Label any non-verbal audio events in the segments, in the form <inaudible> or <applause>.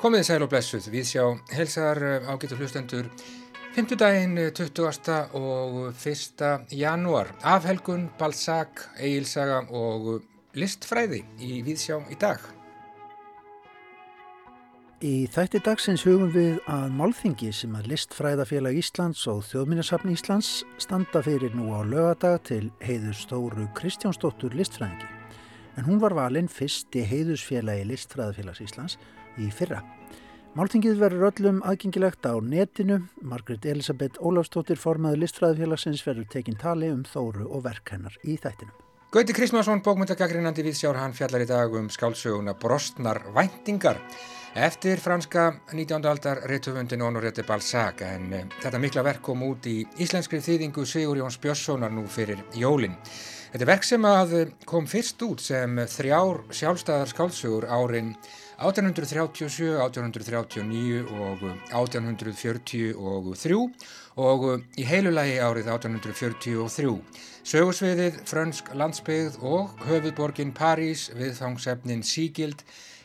Komið sæl og blessuð, við sjá helsar eh, ágættu hlustendur 5. daginn 20. og 1. janúar afhelgun, balsak, eigilsaga og listfræði í Víðsjá í dag. Í þætti dagsins hugum við að Málþingi sem að Listfræðafélag Íslands og Þjóðminnarsafn Íslands standa fyrir nú á lögadag til heiður stóru Kristjánsdóttur listfræðingi. En hún var valinn fyrst í heiðusfélagi Listfræðafélags Íslands í fyrra. Máltingið verður öllum aðgengilegt á netinu. Margret Elisabeth Ólafstóttir formaði listfræðifélagsins verður tekinn tali um þóru og verk hennar í þættinum. Gauti Krismansson, bókmyndagagrínandi við sjár, hann fjallar í dag um skálsöguna Brostnar væntingar eftir franska 19. aldar reytufundin Honorete Balzac en e, þetta mikla verk kom út í íslenskri þýðingu Sigur Jóns Björnssonar nú fyrir jólinn. Þetta er verk sem að kom fyrst út sem þrjár sjálfstæðar skálsögur árin 1837, 1839 og 1843 og í heilulagi árið 1843. Sögursviðið, frönsk landsbyggð og höfuðborgin París, viðfangsefnin sígild,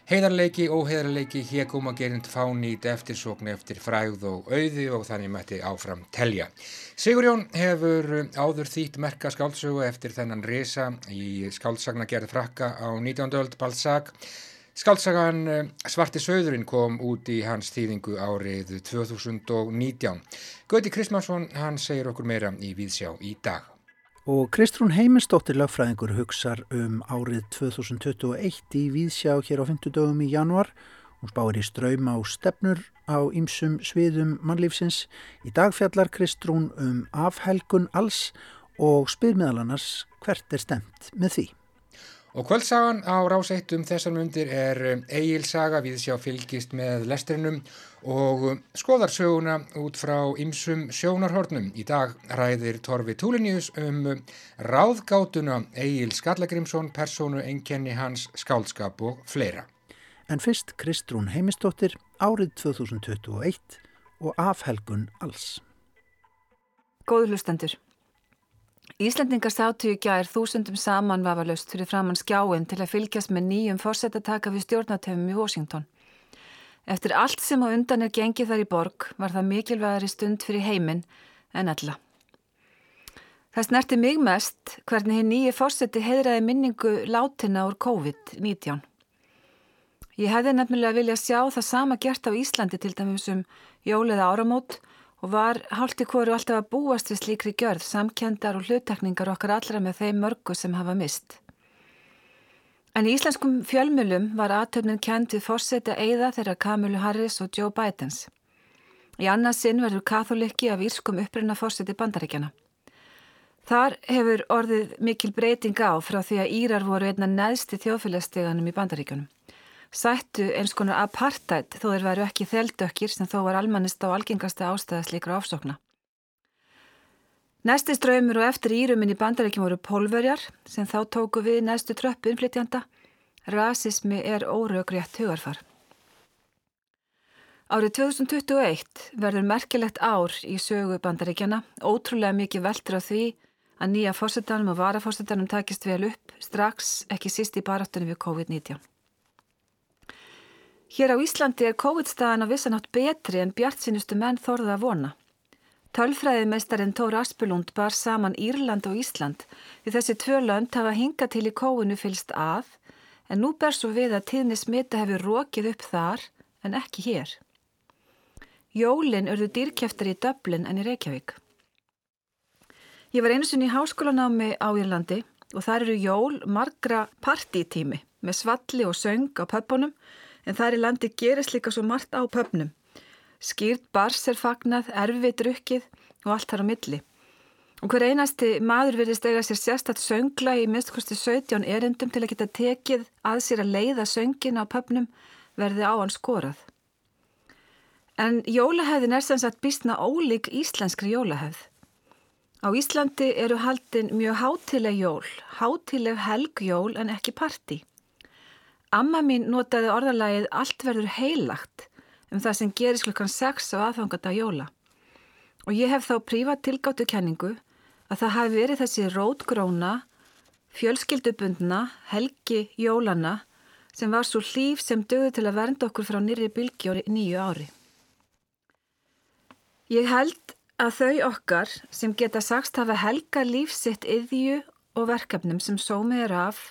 heiðarleiki, óheiðarleiki, hegumagerind, fánít, eftirsókn eftir fræð og auði og þannig mætti áfram telja. Sigurjón hefur áður þýtt merka skáldsögu eftir þennan resa í skáldsagnagerð frakka á 19. öld Balzac Skaldsagan eh, Svarti söðurinn kom út í hans þýðingu árið 2019. Gauti Kristmansson, hann segir okkur meira í Víðsjá í dag. Og Kristrún Heimistóttir lagfræðingur hugsar um árið 2021 í Víðsjá hér á 50 dögum í januar. Hún spáir í ströym á stefnur á ýmsum sviðum mannlífsins. Í dag fjallar Kristrún um afhelgun alls og spyr meðal annars hvert er stemt með því. Og kvöldsagan á ráseitum þessar myndir er eigilsaga við sjá fylgist með lesturinnum og skoðar söguna út frá ymsum sjónarhornum. Í dag ræðir Torfi Túlinjus um ráðgátuna Egil Skallagrimsson, persónu, enkenni hans, skálskap og fleira. En fyrst Kristrún Heimistóttir árið 2021 og afhelgun alls. Góður hlustendur. Íslandingar sátu í gær þúsundum saman vafalust fyrir framann skjáin til að fylgjast með nýjum fórsetataka við stjórnatöfum í Washington. Eftir allt sem á undan er gengið þar í borg var það mikilvægari stund fyrir heiminn en alla. Það snerti mig mest hvernig hinn nýji fórseti heiðraði minningu látina úr COVID-19. Ég hefði nefnilega viljað sjá það sama gert á Íslandi til dæmis um jóliða áramót og var hálti kóru alltaf að búast við slíkri gjörð, samkendar og hlutekningar okkar allra með þeim mörgu sem hafa mist. En í íslenskum fjölmjölum var aðtöfnin kent við fórseti eiða þeirra Kamilu Harris og Joe Bidens. Í annarsinn verður katholikki af írskum uppruna fórseti bandaríkjana. Þar hefur orðið mikil breyting á frá því að Írar voru einna neðsti þjóðfélagsteganum í bandaríkjunum sættu eins konar apartheid þó þeir væru ekki þeldökkir sem þó var almannist á algengasta ástæðas líkra ofsókna. Næsti ströymur og eftir íruminn í bandarækjum voru pólverjar sem þá tóku við næstu tröppu innflytjanda. Rasismi er órögrétt hugarfar. Árið 2021 verður merkilegt ár í sögu bandaríkjana, ótrúlega mikið veldur á því að nýja fórsetanum og varafórsetanum takist vel upp strax ekki síst í baráttunum við COVID-19. Hér á Íslandi er COVID-staðan á vissanátt betri en bjart sínustu menn þorða að vona. Tölfræðimeistarinn Tór Aspelund bar saman Írland og Ísland því þessi tvö lönd hafa hinga til í kóinu fylst að en nú ber svo við að tíðni smita hefur rókið upp þar en ekki hér. Jólin örðu dýrkjæftar í Dublin en í Reykjavík. Ég var einu sinni í háskólanámi á Írlandi og þar eru jól margra partítími með svalli og söng á pöppunum en þar í landi gerist líka svo margt á pöfnum. Skýrt bars er fagnað, erfið drukkið og allt þar á milli. Og hver einasti maður verðist eiga sér sérstatt söngla í mistkosti 17 erindum til að geta tekið að sér að leiða söngin á pöfnum verði á hann skorað. En jólahefðin er sem sagt býstna ólík íslenskri jólahefð. Á Íslandi eru haldin mjög hátileg jól, hátileg helgjól en ekki parti. Amma mín notaði orðalagið allt verður heilagt um það sem gerist klukkan 6 á aðfangata jóla. Og ég hef þá prívat tilgáttu kenningu að það hafi verið þessi rótgróna, fjölskyldubundna, helgi jólana sem var svo hlýf sem döði til að vernda okkur frá nýri bylgi nýju ári. Ég held að þau okkar sem geta sagst hafa helga lífsitt yðju og verkefnum sem sómið er af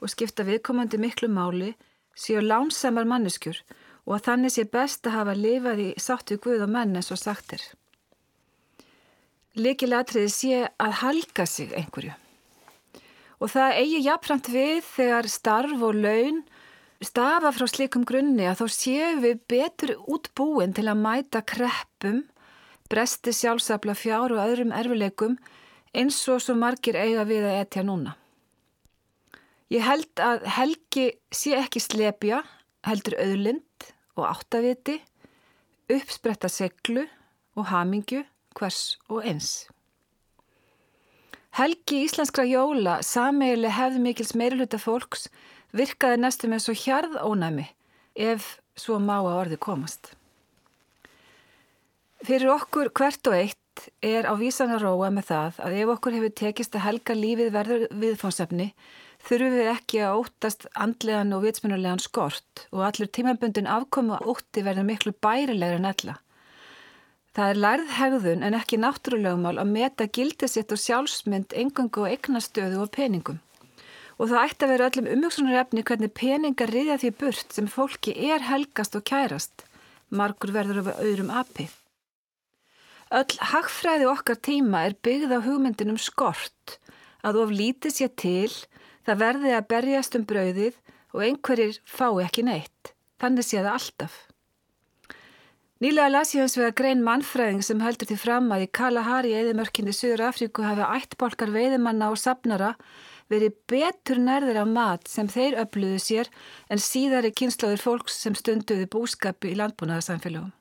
og skipta viðkomandi miklu máli séu lánsamar manneskjur og að þannig sé best að hafa lifað í sáttu Guð og menn eins og sagtir. Likilatriði sé að halga sig einhverju. Og það eigi jafnframt við þegar starf og laun stafa frá slikum grunni að þá séu við betur útbúin til að mæta kreppum, bresti sjálfsafla fjár og öðrum erfileikum eins og svo margir eiga við að etja núna. Ég held að helgi sé ekki slepja, heldur auðlind og áttaviti, uppspretta seglu og hamingju hvers og eins. Helgi íslenskra jóla, sameigli hefði mikils meiruluta fólks, virkaði næstum eins og hjarð ónæmi ef svo má að orði komast. Fyrir okkur hvert og eitt er á vísan að róa með það að ef okkur hefur tekist að helga lífið verður viðfónsefni þurfum við ekki að óttast andlegan og vitsmunulegan skort og allur tímabundin afkomu og ótti verður miklu bærilegur en ella. Það er lærð hegðun en ekki náttúrulegumál að meta gildið sitt og sjálfsmynd, engungu og eignastöðu og peningum. Og það ætti að vera öllum umhugsunarefni hvernig peningar riðja því burt sem fólki er helgast og kærast. Margur verður af öðrum api. Öll hagfræði okkar tíma er byggð á hugmyndinum skort, að of lítið sé til Það verði að berjast um brauðið og einhverjir fái ekki neitt. Þannig sé það alltaf. Nýlega las ég hans vega grein mannfræðing sem heldur til fram að í Kalahari eðimörkinni Suður Afríku hafa ættbolkar veiðimanna og sapnara verið betur nærður af mat sem þeir öfluðu sér en síðari kynnslóður fólks sem stunduði búskapi í landbúnaðarsamfélagum.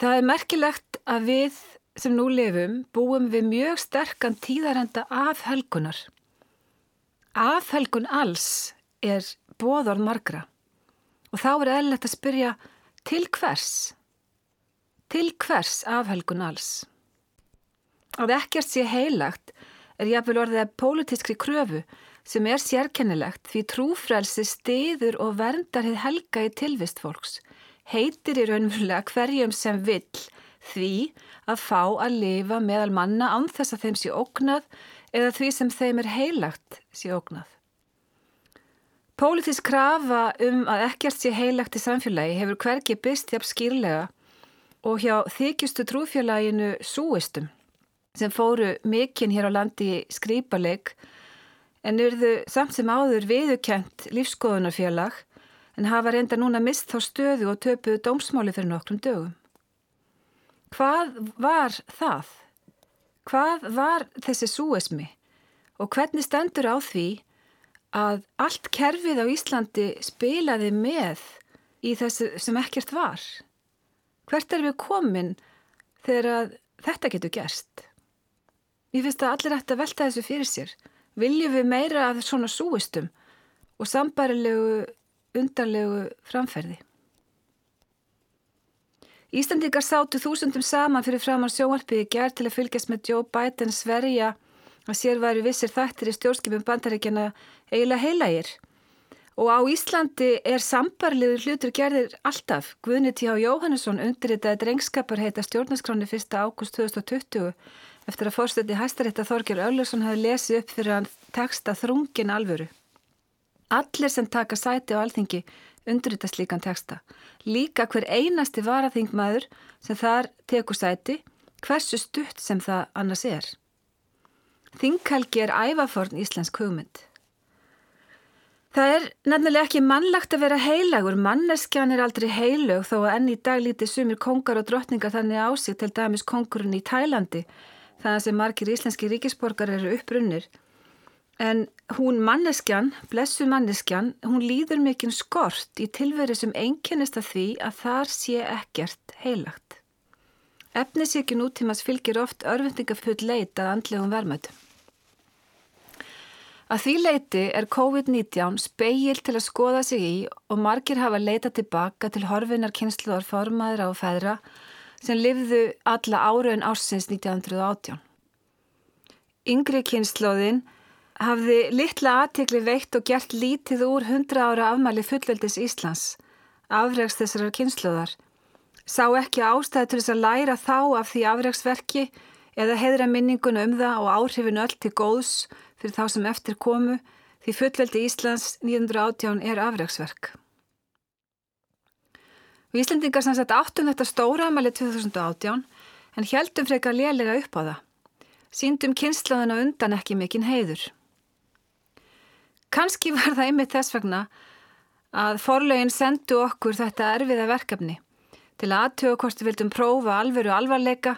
Það er merkilegt að við sem nú lifum búum við mjög sterkan tíðarenda af helgunar. Afhelgun alls er bóðorð margra og þá er eðlert að spyrja til hvers? Til hvers afhelgun alls? Að ekkert sé heilagt er jáfnvel orðið að pólitískri kröfu sem er sérkennilegt því trúfrælsi stiður og verndar hið helga í tilvist fólks heitir í raunverulega hverjum sem vill því að fá að lifa meðal manna án þess að þeim sé ógnað eða því sem þeim er heilagt sé ógnað. Pólitísk krafa um að ekkert sé heilagt í samfélagi hefur hverki byrst hjá skýrlega og hjá þykjustu trúfélaginu súistum sem fóru mikinn hér á landi skrýpaleg en urðu samt sem áður viðukent lífskoðunarfélag en hafa reynda núna mist þá stöðu og töpuðu dómsmáli fyrir nokkrum dögum. Hvað var það? Hvað var þessi súesmi og hvernig stendur á því að allt kerfið á Íslandi spilaði með í þessu sem ekkert var? Hvert er við komin þegar þetta getur gerst? Ég finnst að allir ætti að velta þessu fyrir sér. Viljum við meira af svona súistum og sambarilegu, undarlegu framferði? Íslandingar sátu þúsundum saman fyrir framar sjónvarpiði gerð til að fylgjast með Joe Biden sverja að sér væri vissir þættir í stjórnskipum bandaríkjana eiginlega heilagir. Og á Íslandi er sambarliður hlutur gerðir alltaf. Guðni T.H. Jóhannesson undirritaði drengskapar heita stjórnaskráni 1. ágúst 2020 eftir að fórstætti hæstarétta Þorgjör Öllesson hafi lesið upp fyrir hann texta þrungin alvöru. Allir sem taka sæti á alþingi undurita slíkan texta. Líka hver einasti varaþingmaður sem þar tekur sæti, hversu stutt sem það annars er. Þinghelgi er ævaforn íslensk hugmynd. Það er nefnilega ekki mannlagt að vera heilagur, manneskjan er aldrei heilög þó að enn í dag líti sumir kongar og drottningar þannig ásig til dæmis kongurinn í Tælandi, þannig sem margir íslenski ríkisborgar eru upprunnir. En hún manneskjan, blessu manneskjan, hún líður mikinn skort í tilveri sem einkennist að því að þar sé ekkert heilagt. Efnisíkin útímas fylgir oft örfendingafull leit að andlegum vermaðum. Að því leiti er COVID-19 speil til að skoða sig í og margir hafa leita tilbaka til horfinar kynsluðar formaðra og feðra sem livðu alla áraun ársins 1918. Yngri kynsluðin hafði litla aðtikli veitt og gert lítið úr hundra ára afmæli fullveldis Íslands, afregs þessarar kynsluðar. Sá ekki ástæði til þess að læra þá af því afregsverki eða heðra minninguna um það og áhrifinu öll til góðs fyrir þá sem eftir komu því fullveldi Íslands 1918 er afregsverk. Við Íslandingar sem sett áttum þetta stóra afmæli 2018 en heldum frekar lélega upp á það. Síndum kynslaðuna undan ekki mikinn heiður. Kanski var það einmitt þess vegna að forlegin sendu okkur þetta erfiða verkefni til aðtöku hvort við vildum prófa alveru alvarleika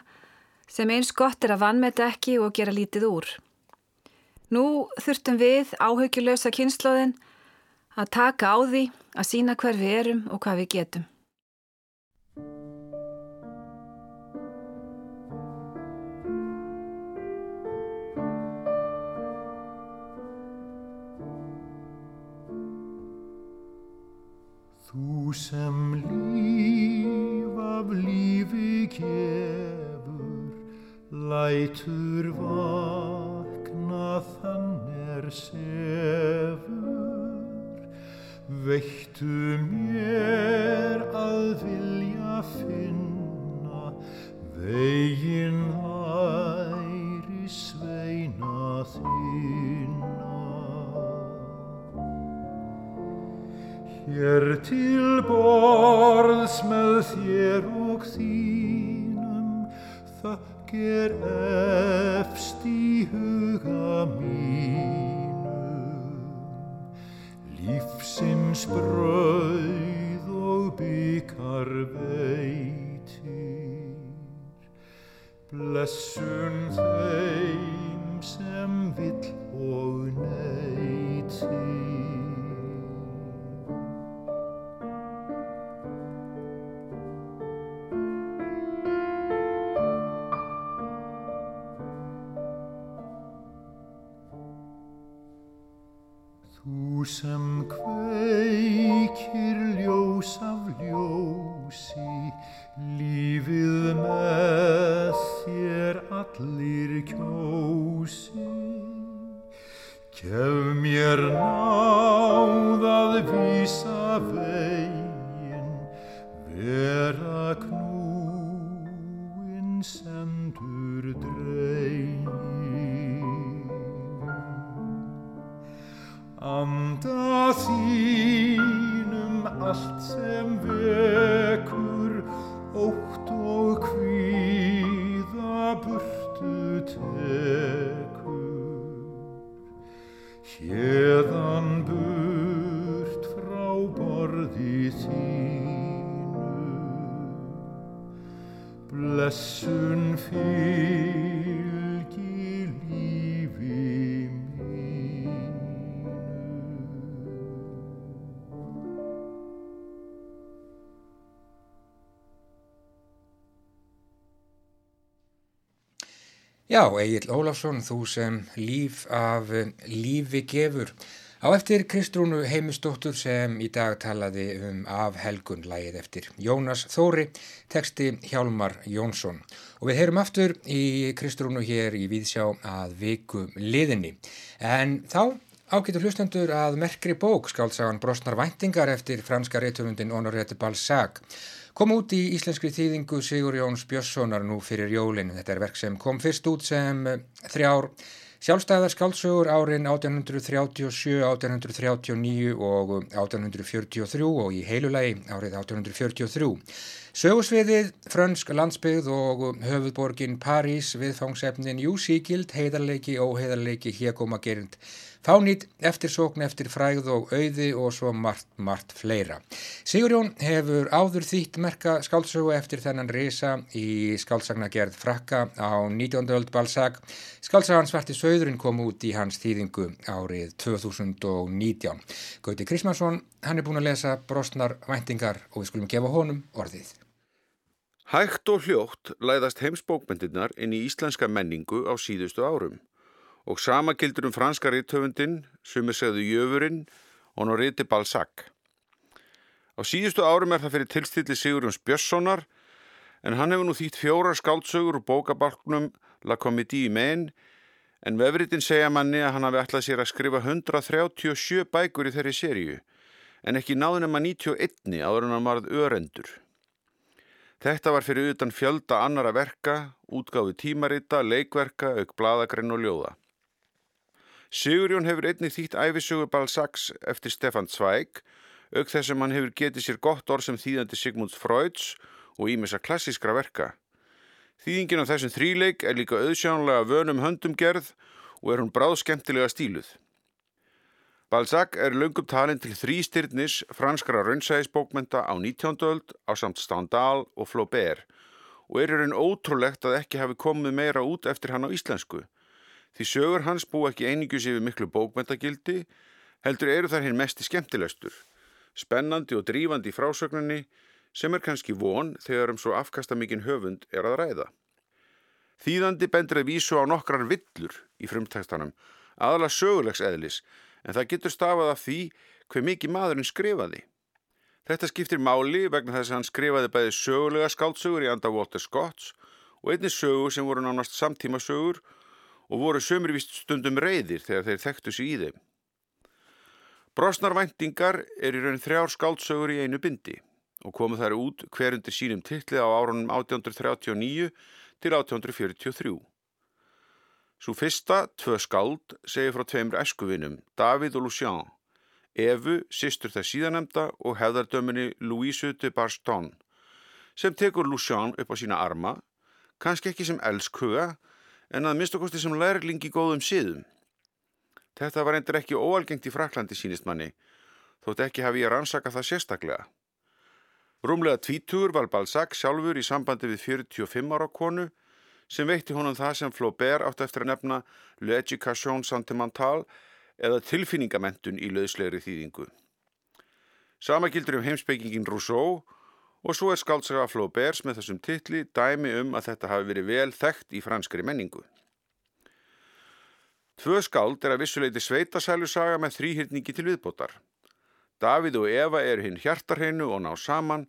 sem eins gott er að vannmeta ekki og gera lítið úr. Nú þurftum við áhugjulegsa kynnslóðin að taka á því að sína hver við erum og hvað við getum. Þú sem líf af lífi gefur, lætur vakna þann er sefur, veittu mér að vilja finna, veginn væri sveina þína. Hér til borðs með þér og þínum. Þakkir efst í huga mínum. Lífsins brauð og byggar veitir. Blessun þeim sem vill og neytir Þú Já, Egil Ólafsson, þú sem líf af eh, lífi gefur. Á eftir Kristrúnu Heimistóttur sem í dag talaði um afhelgun lægið eftir Jónas Þóri, teksti Hjálmar Jónsson. Og við heyrum aftur í Kristrúnu hér í Víðsjá að viku liðinni. En þá ágætur hlustendur að merkri bók skáltsagan Brosnar Væntingar eftir franska reytufundin Honoré de Balzac kom út í íslenskri þýðingu Sigur Jóns Björnssonar nú fyrir jólinn. Þetta er verk sem kom fyrst út sem þrjár sjálfstæðar skáldsögur árin 1837, 1839 og 1843 og í heilulegi árið 1843. Sögusviðið, frönsk landsbyggð og höfuðborgin París, viðfangsefnin Júsíkild, heiðarleiki, óheiðarleiki, hégómagerind, fánýtt, eftirsókn eftir fræð og auði og svo margt, margt fleira. Sigurjón hefur áður þýtt merka skáldsögu eftir þennan risa í skáldsagnagerð frakka á 19. öld Balzac. Skáltsagan Svarti Söðurinn kom út í hans þýðingu árið 2019. Gauti Krismansson, hann er búin að lesa brostnar væntingar og við skulum gefa honum orðið. Hægt og hljótt læðast heimsbókmyndirnar inn í íslenska menningu á síðustu árum og sama gildur um franska rittöfundin sem er segðu Jöfurinn og ná riti Balzac. Á síðustu árum er það fyrir tilstilli Sigurjóns Björnssonar en hann hefur nú þýtt fjóra skáldsögur úr bókabalknum La Comédie Humaine En vefritin segja manni að hann hafi ætlað sér að skrifa 137 bækur í þeirri sériu en ekki náðunum að 91 áður en hann varð örendur. Þetta var fyrir utan fjölda annara verka, útgáfi tímarita, leikverka, auk bladagrenn og ljóða. Sigurjón hefur einnig þýtt æfisugur Balzacs eftir Stefan Zweig, auk þess að hann hefur getið sér gott orð sem þýðandi Sigmund Freuds og ímessa klassískra verka. Þýðingin á þessum þríleik er líka auðsjánlega vönum höndum gerð og er hún bráð skemmtilega stíluð. Balzac er löngum talin til þrýstyrnis franskara raunsæðisbókmenta á 19. öld á samt Stendhal og Flaubert og er erinn ótrúlegt að ekki hafi komið meira út eftir hann á íslensku. Því sögur hans bú ekki einingus yfir miklu bókmentagildi, heldur eru þar hinn mesti skemmtilegstur, spennandi og drífandi í frásögninni sem er kannski von þegar um svo afkasta mikinn höfund er að ræða. Þýðandi bendur að vísu á nokkrar villur í frumtækstanum, aðala sögulegs eðlis, en það getur stafað af því hver mikið maðurinn skrifaði. Þetta skiptir máli vegna þess að hann skrifaði bæði sögulega skáldsögur í anda Walter Scotts og einni sögur sem voru nánast samtíma sögur og voru sömurvist stundum reyðir þegar þeir þekktu sig í þeim. Brosnarvæntingar er í raun þrjár skáldsögur í einu bindi og komu þær út hverjundir sínum tilli á árunum 1839 til 1843. Svo fyrsta, tvö skáld, segir frá tveimur eskuvinum, David og Lucien, Evu, sýstur það síðanemda og hefðardöminni Louise de Barston, sem tekur Lucien upp á sína arma, kannski ekki sem elskuga, en að minnstakosti sem lærlingi góðum síðum. Þetta var endur ekki óalgengt í Fraklandi sínist manni, þótt ekki hafi ég rannsaka það sérstaklega. Rúmlega tvítugur var Balzac sjálfur í sambandi við 45 ára konu, sem veitti honum það sem Flaubert átt eftir að nefna l'éducation sentimental eða tilfinningamentun í löðslegri þýðingu. Sama gildur um heimsbyggingin Rousseau og svo er skaldsaga Flauberts með þessum titli dæmi um að þetta hafi verið vel þekkt í franskri menningu. Tvö skald er að vissuleiti sveitasælusaga með þrýhyrningi til viðbótar. Davíð og Eva eru hinn hjartarheinu og ná saman,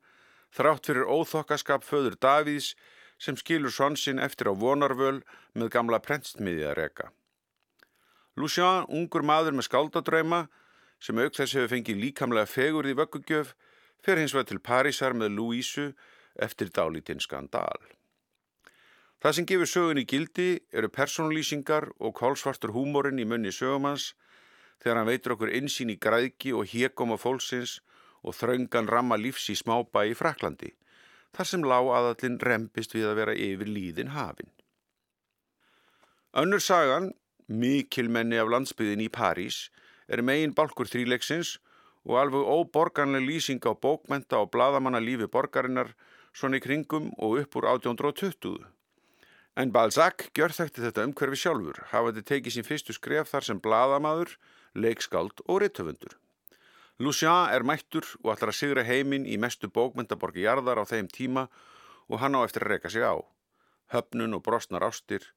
þrátt fyrir óþokkaskap föður Davíðs sem skilur svonsinn eftir á vonarvöl með gamla prentstmiði að reka. Lucien, ungur maður með skáldadrauma, sem auk þess hefur fengið líkamlega fegur í vöggugjöf, fer hins vegar til Parísar með Louisu eftir dálítinn skandal. Það sem gefur sögun í gildi eru personlýsingar og kólsvartur húmórin í munni sögumans þegar hann veitur okkur insýn í græðki og hégum á fólksins og þraungan ramma lífs í smábæ í Fraklandi þar sem lág aðallin rempist við að vera yfir líðin hafin. Önnur sagan, mikilmenni af landsbyðin í París, er megin balkur þríleiksins og alveg óborganlega lýsing á bókmenta og bladamanna lífi borgarinnar svona í kringum og upp úr 1820. En Balzac gjör þekti þetta umhverfi sjálfur, hafaði tekið sín fyrstu skref þar sem bladamadur, leikskáld og rittöfundur. Lucien er mættur og ætlar að sigra heiminn í mestu bókmyndaborgi jarðar á þeim tíma og hann á eftir að reyka sig á. Höfnun og brostnar ástir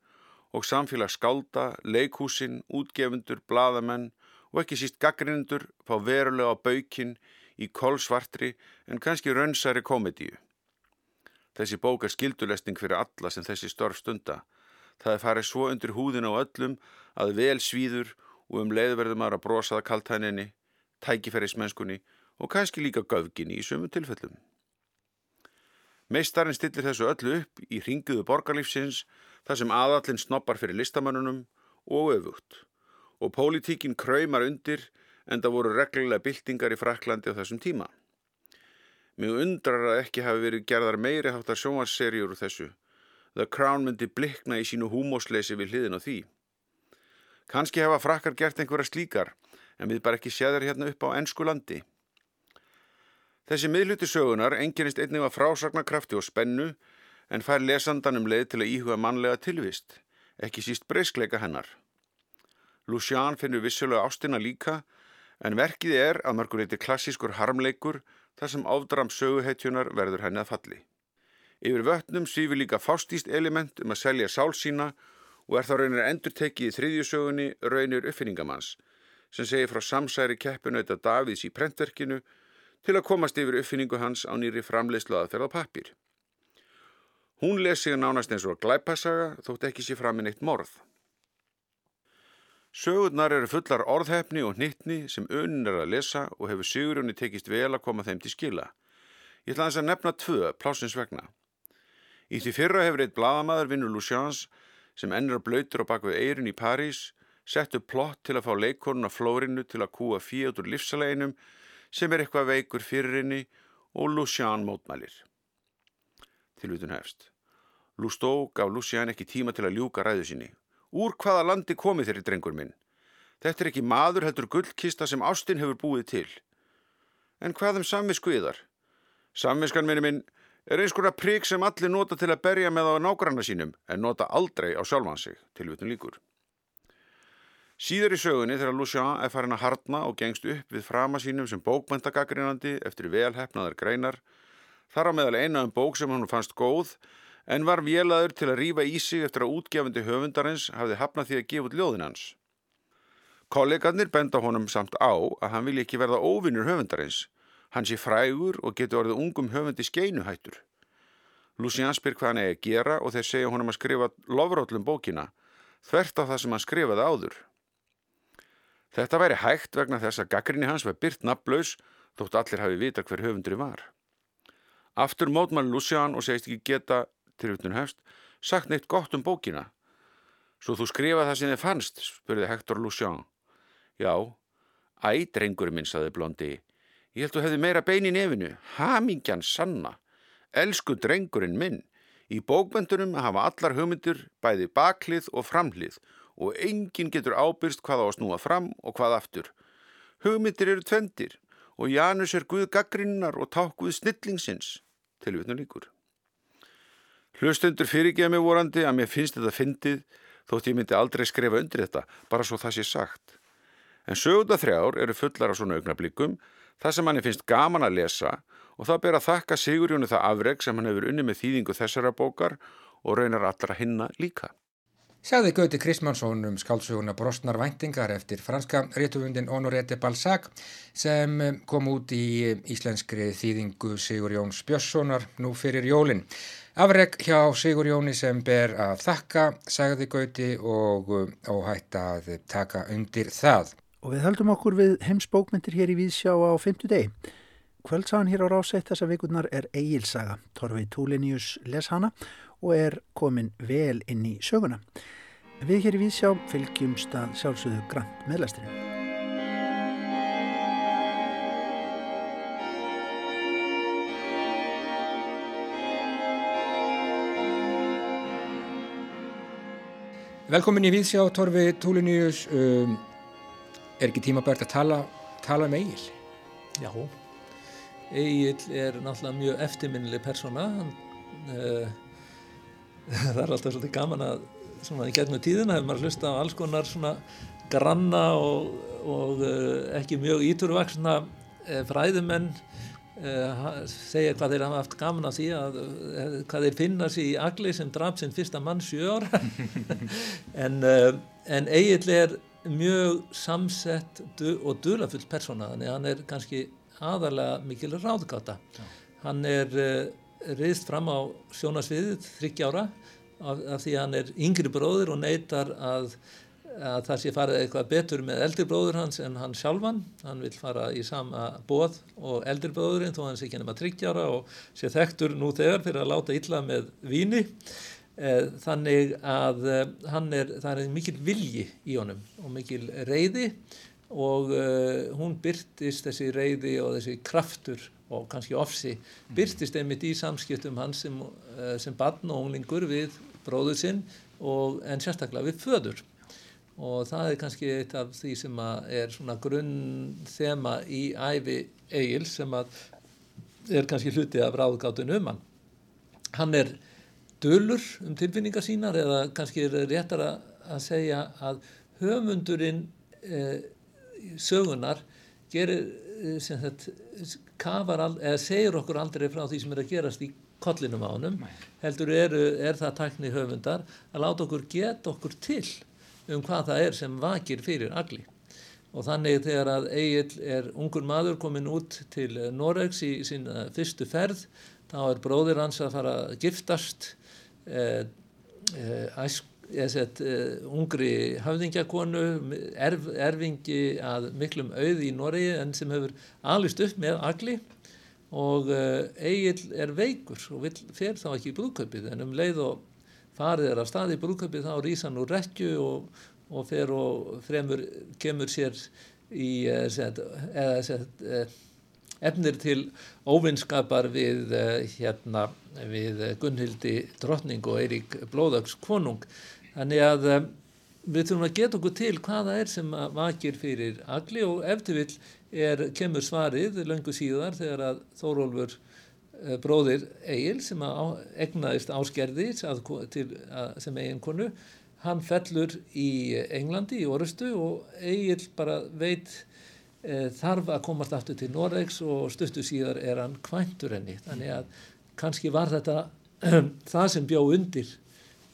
og samfélag skálda, leikhúsin, útgefundur, bladamenn og ekki síst gaggrindur fá verulega á baukinn í kolsvartri en kannski raunsæri komedíu. Þessi bók er skildulesning fyrir alla sem þessi störf stunda. Það er farið svo undir húðin á öllum að vel svíður og um leiðverðum aðra brosaða kaltæninni tækifærismennskunni og kannski líka göfginni í sömu tilfellum. Meistarinn stillir þessu öllu upp í ringuðu borgarlífsins þar sem aðallinn snoppar fyrir listamannunum og öfugt og pólitíkin kræmar undir en það voru reglulega byltingar í Fraklandi á þessum tíma. Mjög undrar að ekki hafi verið gerðar meiri háttar sjónvarsserjur úr þessu. The Crown myndi blikna í sínu húmósleysi við hliðin á því. Kanski hefa frakkar gert einhverja slíkar en við bara ekki séðar hérna upp á ennsku landi. Þessi miðluti sögunar enginnist einnig að frásagnarkrafti og spennu en fær lesandan um leið til að íhuga mannlega tilvist, ekki síst breyskleika hennar. Lucian finnur vissulega ástina líka en verkið er að mörgur eitthvað klassískur harmleikur þar sem áfdram söguhetjunar verður henni að falli. Yfir vötnum svífi líka fástíst element um að selja sál sína og er þá raunir endur tekið í þriðjusögunni raunir uppfinningamanns sem segir frá samsæri keppinauta Davíðs í prentverkinu til að komast yfir uppfinningu hans á nýri framleiðslu aðferð á pappir. Hún les sig nánast eins og glæpasaga þótt ekki sé fram inn eitt morð. Sögurnar eru fullar orðhefni og hnittni sem unin er að lesa og hefur Sigurjóni tekist vel að koma þeim til skila. Ég ætla þess að nefna tvö plásins vegna. Í því fyrra hefur eitt bladamæður vinnur Lucians sem ennir að blöytur á bakvið eirin í París sett upp plott til að fá leikorun á flórinu til að kúa fíat úr livsaleginum sem er eitthvað veikur fyririnni og Lucian mótmælir. Tilvitun hefst. Lustó gaf Lucian ekki tíma til að ljúka ræðu sinni. Úr hvaða landi komið þeirri drengur minn? Þetta er ekki maður heldur gullkista sem Ástin hefur búið til. En hvað um samviskuðar? Samviskan minni minn er eins konar prík sem allir nota til að berja með á nágranna sínum en nota aldrei á sjálfan sig, tilvitun líkur. Síður í sögunni þegar Lucian er farin að harna og gengst upp við frama sínum sem bókmyndagagrínandi eftir velhefnaðar greinar, þar á meðal eina um bók sem hann fannst góð en var vélaður til að rýfa í sig eftir að útgefandi höfundarins hafði hafnað því að gefa út ljóðin hans. Kollegarnir benda honum samt á að hann vilja ekki verða óvinnur höfundarins. Hann sé frægur og getur orðið ungum höfundi skeinuhættur. Lucian spyr hvað hann eigi að gera og þeir segja honum að skrifa lofrótlum bókina, þvert á það sem hann skrifaði áður. Þetta væri hægt vegna þess að gaggrinni hans var byrt nafnlaus þótt allir hafi vita hver höfundri var. Aftur mótmann Lucian og segist ekki geta tilvitnun hefst, sagt neitt gott um bókina. Svo þú skrifa það sem þið fannst, spurði Hector Lucian. Já, æ, drengurinn minn, saði Blondi. Ég held þú hefði meira bein í nefinu, hamingjan sanna. Elsku drengurinn minn, í bókmyndunum hafa allar hugmyndur bæði baklið og framlið og enginn getur ábyrst hvað á að snúa fram og hvað aftur. Hugmyndir eru tvendir og Janus er Guð gaggrinnar og ták Guð snillingsins, tilvitnum líkur. Hlustundur fyrirgeða mig vorandi að mér finnst þetta fyndið þótt ég myndi aldrei skrifa undir þetta, bara svo það sé sagt. En sögunda þrjár eru fullar af svona augnablikum, það sem hann finnst gaman að lesa og það ber að þakka Sigurjónu það afreg sem hann hefur unni með þýðingu þessara bókar og raunar allra hinna líka. Sagði Gauti Krismansson um skálsuguna Brostnar væntingar eftir franska réttufundin Honorete Balzac sem kom út í íslenskri þýðingu Sigur Jóns Björnssonar nú fyrir jólinn. Afreg hjá Sigur Jóni sem ber að þakka, sagði Gauti og óhætt að taka undir það. Og við höldum okkur við heimsbókmyndir hér í Víðsjá á 50 deg. Kvöldsagan hér á rásætt þessa vikurnar er Egilsaga. Torfi Túlinius les hana og er komin vel inn í söguna. Við hér í Víðsjá fylgjumst að sjálfsögðu grann meðlæsturinn. Velkomin í Víðsjá, Torfi Túliníus. Um, er ekki tímabært að tala, tala um Egil? Já, Egil er náttúrulega mjög eftirminnileg persóna. Uh, <laughs> það er alltaf svolítið gaman að svona í gegnum tíðina hefur maður hlusta á alls konar svona granna og, og uh, ekki mjög íturvaksna uh, fræðumenn segja hvað þeir hafa haft gaman af því að uh, hvað þeir finna sér í agli sem draf sinn fyrsta mann sjör <laughs> en, uh, en Egil er mjög samsett og dulafull persóna þannig að hann er kannski aðalega mikil ráðgáta Já. hann er riðst fram á sjónasviðið þryggjára af, af því að hann er yngri bróður og neytar að að það sé farið eitthvað betur með eldirbróður hans en hann sjálfan. Hann vil fara í sama bóð og eldirbróðurinn þó hann sé ekki nema tryggjára og sé þekktur nú þegar fyrir að láta illa með víni eh, þannig að eh, hann er það er mikil vilji í honum og mikil reyði og uh, hún byrtist þessi reyði og þessi kraftur og kannski ofsi byrtist einmitt í samskiptum hans sem, sem barn og unglingur við bróður sinn og en sérstaklega við föður og það er kannski eitt af því sem er svona grunn þema í æfi Egil sem er kannski hluti af ráðgáttun um hann. Hann er dölur um tilfinningar sínar eða kannski er réttar að segja að höfundurinn eh, sögunar gerir eh, sem þetta kafar eða segir okkur aldrei frá því sem er að gerast í kollinum á honum. Heldur er, er það takni höfundar að láta okkur geta okkur til um hvað það er sem vakir fyrir agli. Og þannig þegar að Egil er ungur maður komin út til Noregs í sína fyrstu ferð, þá er bróðir hans að fara að giftast, eh, eh, ég sett uh, ungri hafðingjakonu, erf, erfingi að miklum auð í Noregi en sem hefur alist upp með agli og uh, Egil er veikur og vil, fer þá ekki í brúðkaupið en um leið og farið er af staði í brúðkaupið þá rýsa hann úr rekju og, og fer og fremur kemur sér í uh, set, eða set, efnir til óvinnskapar við hérna við Gunnhildi Drottning og Eirík Blóðags konung. Þannig að við þurfum að geta okkur til hvaða er sem vakir fyrir agli og eftir vill er, kemur svarið löngu síðar þegar að Þórólfur bróðir Egil sem að egnaðist áskerði að, til, að, sem eiginkonu, hann fellur í Englandi í orustu og Egil bara veit uh, þarf að komast aftur til Noregs og stuttu síðar er hann kvæntur henni. Þannig að kannski var þetta <clears throat> það sem bjó undir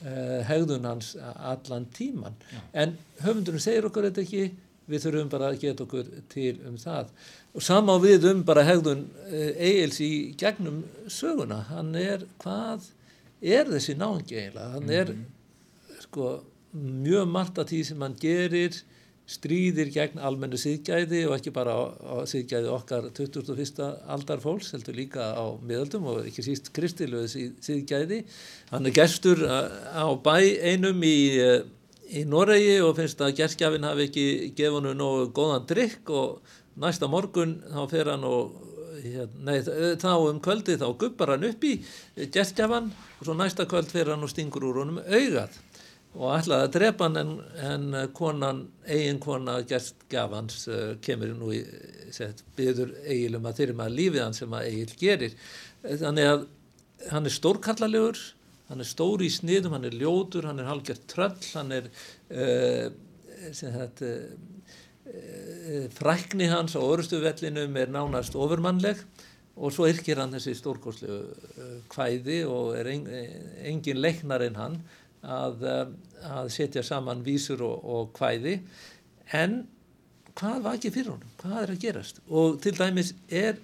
uh, hegðun hans allan tíman Já. en höfundunum segir okkur þetta ekki við þurfum bara að geta okkur til um það og samá við um bara hegðun uh, Egils í gegnum söguna, hann er hvað er þessi náðungi eiginlega hann er -hmm. sko mjög margt af því sem hann gerir stríðir gegn almennu síðgæði og ekki bara á, á síðgæði okkar 21. aldar fólks, heldur líka á miðaldum og ekki síst kristilöðu síðgæði. Hann er gestur á bæ einum í, í Noregi og finnst að gerskjafin hafi ekki gefið hann nógu góðan drikk og næsta morgun þá fer hann og Nei, þá um kvöldi þá guppar hann upp í gerstjafan og svo næsta kvöld fer hann og stingur úr honum augað og ætlaði að drepa hann en, en konan, eigin kona gestgafans uh, kemur nú í set, byður eigilum að þyrma lífið hann sem að eigil gerir. Þannig að hann er stórkallalegur hann er stóri í sniðum, hann er ljótur hann er halgjört tröll hann er uh, þetta, uh, frækni hans á orustuvellinum er nánast ofurmannleg og svo yrkir hann þessi stórkoslu kvæði og er engin leiknar en hann að, að setja saman vísur og, og kvæði. En hvað var ekki fyrir honum, hvað er að gerast? Og til dæmis er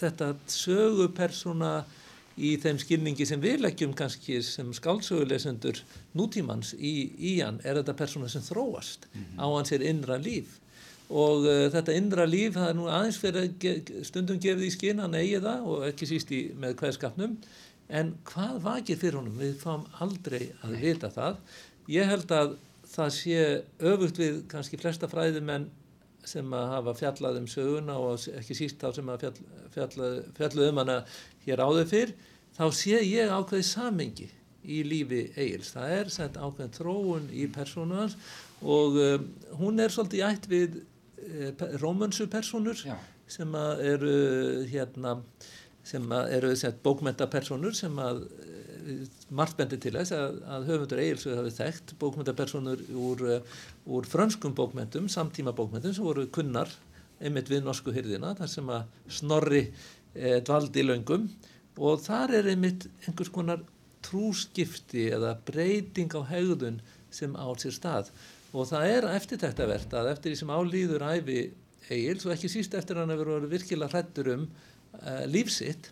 þetta sögupersona í þeim skilningi sem við leggjum kannski sem skálsögulesendur nútímans í, í hann er þetta persóna sem þróast mm -hmm. á hans er innra líf. Og uh, þetta innra líf það er nú aðeins fyrir stundum gefið í skinn hann eigi það og ekki síst í, með hvaðskapnum en hvað vakir fyrir honum? Við fáum aldrei að vita það. Ég held að það sé öfugt við kannski flesta fræðumenn sem að hafa fjallað um söguna og ekki síst þá sem að fjall, fjallað, fjallað um hana hér áður fyrr þá sé ég ákveði samengi í lífi Egil's. Það er sett ákveðin þróun í persónu hans og um, hún er svolítið ætt við uh, rómönsu personur Já. sem eru hérna sem eru bókmentapersonur sem að eh, margt bendir til þess að, að höfundur Egilsvið hafi þekkt bókmentapersonur úr, eh, úr frönskum bókmentum, samtíma bókmentum sem voru kunnar einmitt við norsku hyrðina þar sem að snorri e, dvaldi löngum. Og þar er einmitt einhvers konar trúskipti eða breyting á hegðun sem á sér stað. Og það er eftirtæktavert að eftir því sem álýður æfi Egils og ekki síst eftir hann að vera virkilega hrættur um uh, lífsitt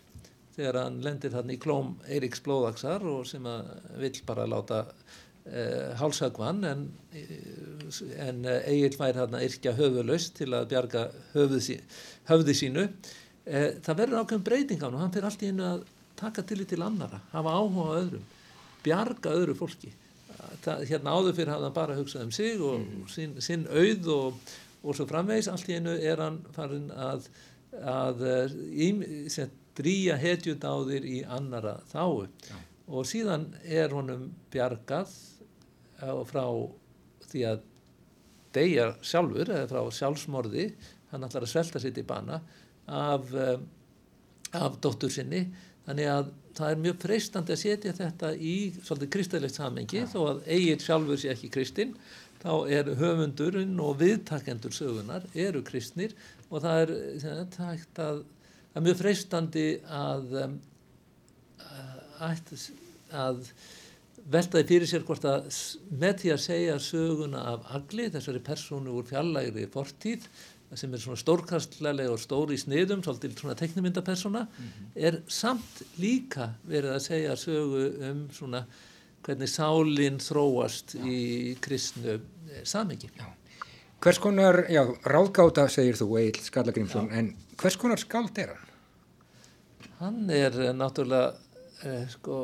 þegar hann lendir þarna í klóm Eiríks Blóðaksar og sem að vill bara láta uh, hálsagvann en, en Egil væri þarna yrkja höfuðlaust til að bjarga höfuð sí, höfði sínu. Uh, það verður ákveðum breyting á hann og hann fyrir allt í hennu að taka til í til annara hafa áhuga á öðrum bjarga öðru fólki. Það, hérna áður fyrir hafði hann bara hugsað um sig og mm. sinn, sinn auð og, og svo framvegs allt í hennu er hann farin að að drýja hetjudáðir í annara þáu Já. og síðan er honum bjargað uh, frá því að deyja sjálfur eða frá sjálfsmorði hann ætlar að svelta sitt í bana af, uh, af dóttur sinni. Þannig að það er mjög freistandi að setja þetta í svolítið kristalegt samengi þó að eigin sjálfur sé ekki kristinn þá er höfundurinn og viðtakendur sögunar eru kristnir. Og það er, það er, að, það er mjög freistandi að, um, að, að veltaði fyrir sér hvort að með því að segja söguna af agli, þessari persónu úr fjallægri fortíð, sem er svona stórkastlega og stóri í sniðum, svolítið svona teknimyndapersona, mm -hmm. er samt líka verið að segja sögu um svona hvernig sálinn þróast já. í kristnu eh, samengi. Hvers konar, já, ráðgáta segir þú Egil Skallagrimsson, en hvers konar skald er hann? Hann er eh, náttúrulega eh, sko,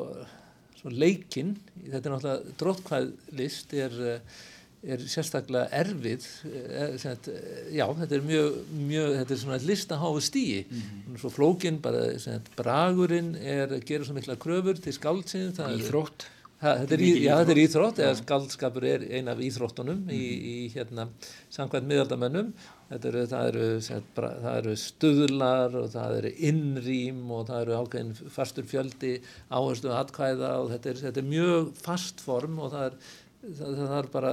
leikinn, þetta er náttúrulega drótkvæð list, er er sérstaklega erfið er, eh, sagt, já, þetta er mjög, mjög þetta er svona listaháðu stíi mm -hmm. svo flókin, bara sagt, bragurinn er að gera svo mikla kröfur til skáldsinn Íþrótt þetta er, í, já, þetta er íþrótt, eða skaldskapur er eina af íþróttunum mm í, í hérna samkvæmt miðaldamönnum. Eru, það, eru, það eru stuðlar og það eru innrým og það eru ákveðin fastur fjöldi áherslu aðkvæða og þetta er, þetta er mjög fast form og það er það þarf bara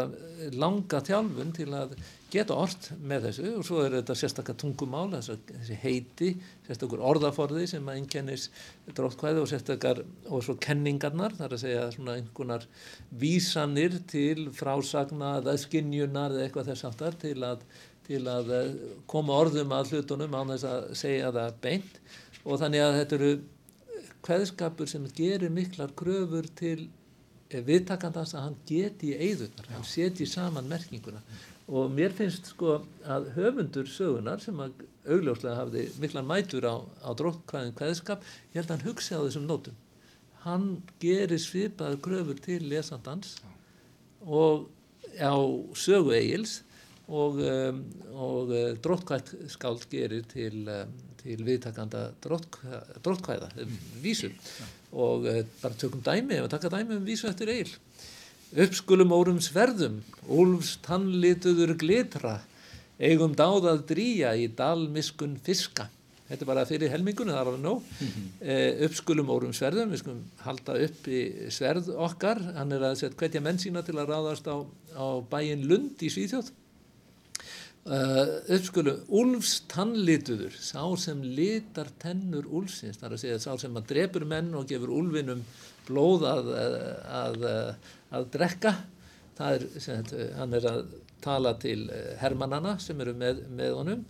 langa þjálfun til að geta orð með þessu og svo er þetta sérstaklega tungumál þessi heiti, sérstaklega orðaforði sem að einnkennis dróttkvæði og sérstaklega og svo kenningarnar þar að segja svona einhvernar vísanir til frásagna eða skinnjunar eða eitthvað þess aftar til að, til að eh, koma orðum að hlutunum á þess að segja það beint. Og þannig að þetta eru hvaðskapur sem gerir miklar kröfur til viðtakandans að hann geti í eigðunar, hann seti saman merkinguna og mér finnst sko að höfundur sögunar sem að augljóslega hafði miklan mætur á, á dróttkvæðin hvaðskap, ég held að hann hugsi á þessum nótum. Hann gerir svipaður gröfur til lesandans og á sögu eigils og, um, og uh, dróttkvæð skáld gerir til, um, til viðtakanda dróttkvæða, vísum og eh, bara tökum dæmi og taka dæmi um vísu eftir eil uppskulum órum sverðum úlfs tannlituður glitra eigum dáðað dríja í dalmiskun fiska. Þetta er bara fyrir helmingunni, það er alveg nóg. Mm -hmm. eh, uppskulum órum sverðum við skulum halda upp í sverð okkar. Hann er að setja hvetja menn sína til að ráðast á, á bæin Lund í Svíþjóð. Uh, uppskulu, úlfs tannlituður sá sem litar tennur úlfsins, þar að segja sá sem að drefur menn og gefur úlfinum blóð að, að, að, drekka er, sem, hann er að tala til eh, hermannana sem eru með, með honum